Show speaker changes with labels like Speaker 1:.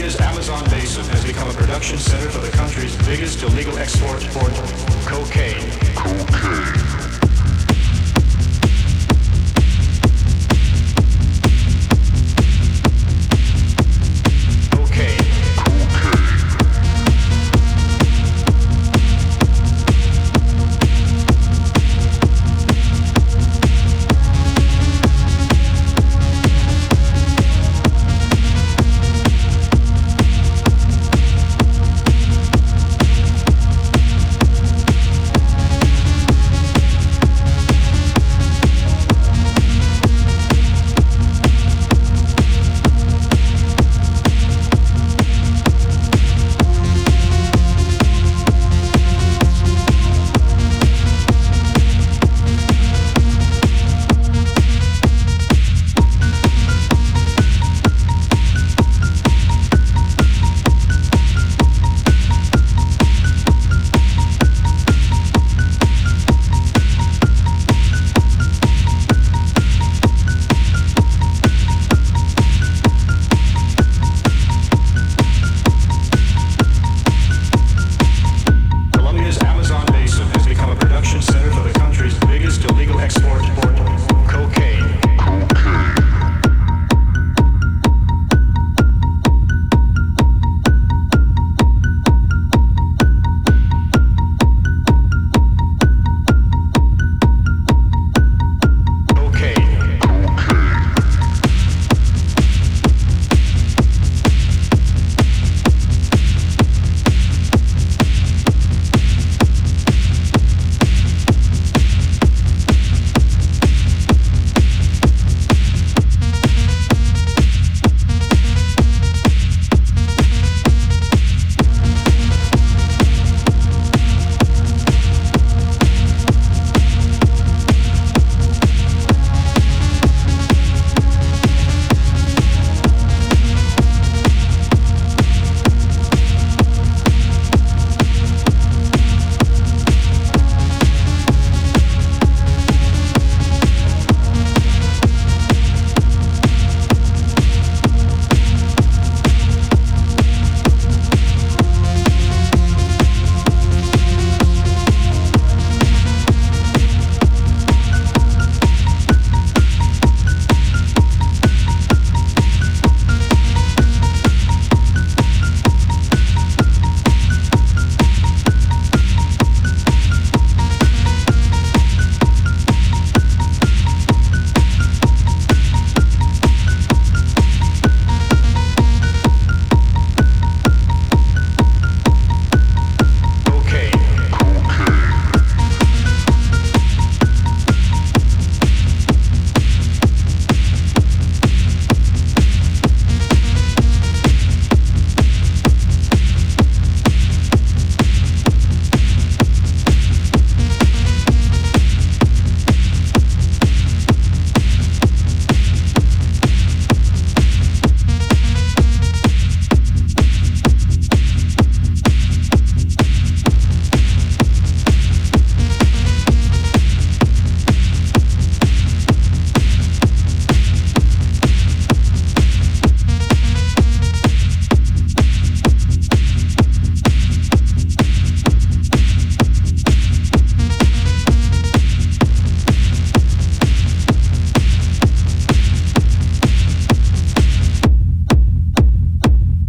Speaker 1: Amazon basin has become a production center for the country's biggest illegal export port, cocaine.
Speaker 2: Cocaine.